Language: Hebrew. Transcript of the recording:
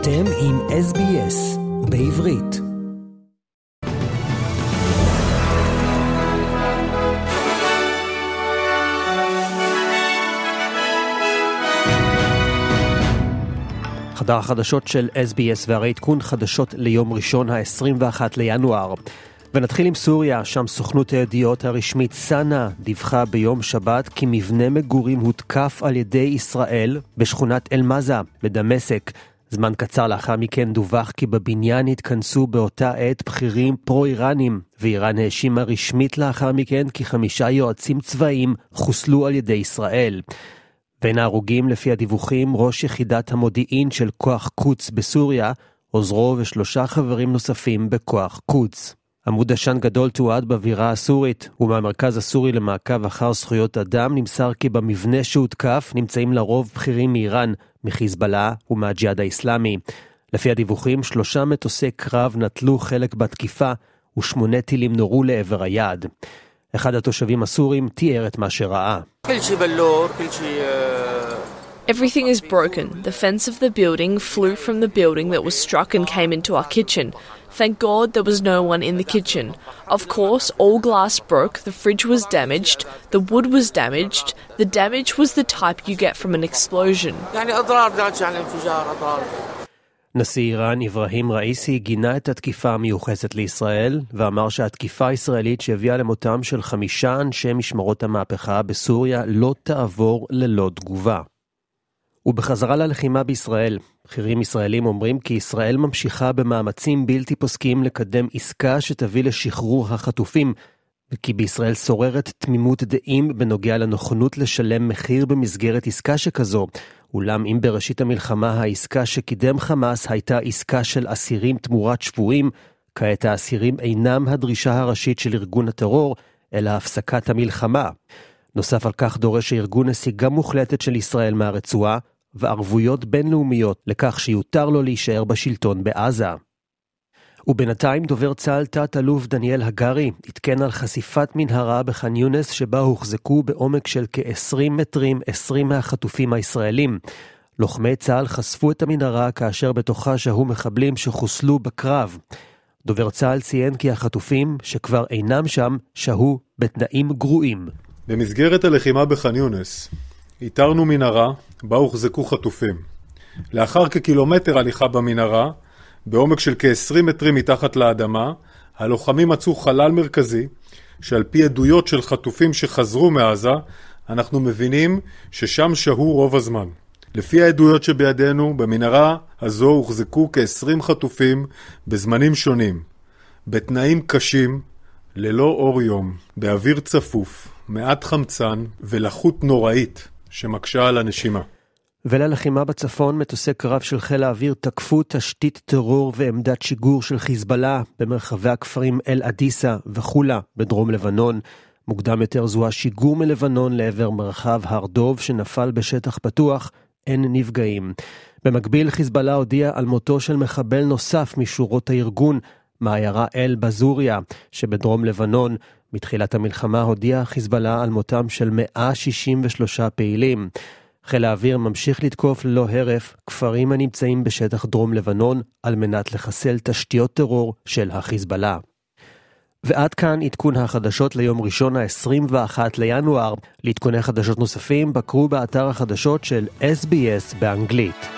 אתם עם SBS בעברית. חדר החדשות של SBS והרי עדכון חדשות ליום ראשון ה-21 לינואר. ונתחיל עם סוריה, שם סוכנות הידיעות הרשמית סאנה דיווחה ביום שבת כי מבנה מגורים הותקף על ידי ישראל בשכונת אל-מזה בדמשק. זמן קצר לאחר מכן דווח כי בבניין התכנסו באותה עת בכירים פרו-איראנים, ואיראן האשימה רשמית לאחר מכן כי חמישה יועצים צבאיים חוסלו על ידי ישראל. בין ההרוגים, לפי הדיווחים, ראש יחידת המודיעין של כוח קוץ בסוריה, עוזרו ושלושה חברים נוספים בכוח קוץ. עמוד עשן גדול תועד בבירה הסורית, ומהמרכז הסורי למעקב אחר זכויות אדם נמסר כי במבנה שהותקף נמצאים לרוב בכירים מאיראן, מחיזבאללה ומהג'יהאד האיסלאמי. לפי הדיווחים, שלושה מטוסי קרב נטלו חלק בתקיפה, ושמונה טילים נורו לעבר היעד. אחד התושבים הסורים תיאר את מה שראה. Everything is broken. The fence of the building flew from the building that was struck and came into our kitchen. Thank God there was no one in the kitchen. Of course, all glass broke, the fridge was damaged, the wood was damaged. The damage was the type you get from an explosion. נשיא איראן אברהים ראיסי גינה את התקיפה המיוחסת לישראל ואמר שהתקיפה הישראלית שהביאה למותם של חמישה אנשי משמרות המהפכה בסוריה לא תעבור ללא תגובה. ובחזרה ללחימה בישראל, בכירים ישראלים אומרים כי ישראל ממשיכה במאמצים בלתי פוסקים לקדם עסקה שתביא לשחרור החטופים, וכי בישראל שוררת תמימות דעים בנוגע לנכונות לשלם מחיר במסגרת עסקה שכזו, אולם אם בראשית המלחמה העסקה שקידם חמאס הייתה עסקה של אסירים תמורת שבויים, כעת האסירים אינם הדרישה הראשית של ארגון הטרור, אלא הפסקת המלחמה. נוסף על כך דורש הארגון נסיגה מוחלטת של ישראל מהרצועה, וערבויות בינלאומיות לכך שיותר לו להישאר בשלטון בעזה. ובינתיים דובר צה"ל תת-אלוף דניאל הגרי עדכן על חשיפת מנהרה בח'אן יונס שבה הוחזקו בעומק של כ-20 מטרים 20 מהחטופים הישראלים. לוחמי צה"ל חשפו את המנהרה כאשר בתוכה שהו מחבלים שחוסלו בקרב. דובר צה"ל ציין כי החטופים, שכבר אינם שם, שהו בתנאים גרועים. במסגרת הלחימה בח'אן יונס, איתרנו מנהרה בה הוחזקו חטופים. לאחר כקילומטר הליכה במנהרה, בעומק של כ-20 מטרים מתחת לאדמה, הלוחמים מצאו חלל מרכזי, שעל פי עדויות של חטופים שחזרו מעזה, אנחנו מבינים ששם שהו רוב הזמן. לפי העדויות שבידינו, במנהרה הזו הוחזקו כ-20 חטופים בזמנים שונים, בתנאים קשים, ללא אור יום, באוויר צפוף, מעט חמצן ולחות נוראית שמקשה על הנשימה. וללחימה בצפון, מטוסי קרב של חיל האוויר תקפו תשתית טרור ועמדת שיגור של חיזבאללה במרחבי הכפרים אל-עדיסה וחולה בדרום לבנון. מוקדם יותר זוהה שיגור מלבנון לעבר מרחב הר דוב שנפל בשטח פתוח, אין נפגעים. במקביל, חיזבאללה הודיע על מותו של מחבל נוסף משורות הארגון, מעיירה אל-בזוריה שבדרום לבנון. מתחילת המלחמה הודיע חיזבאללה על מותם של 163 פעילים. חיל האוויר ממשיך לתקוף ללא הרף כפרים הנמצאים בשטח דרום לבנון על מנת לחסל תשתיות טרור של החיזבאללה. ועד כאן עדכון החדשות ליום ראשון ה-21 לינואר. לעדכוני חדשות נוספים בקרו באתר החדשות של SBS באנגלית.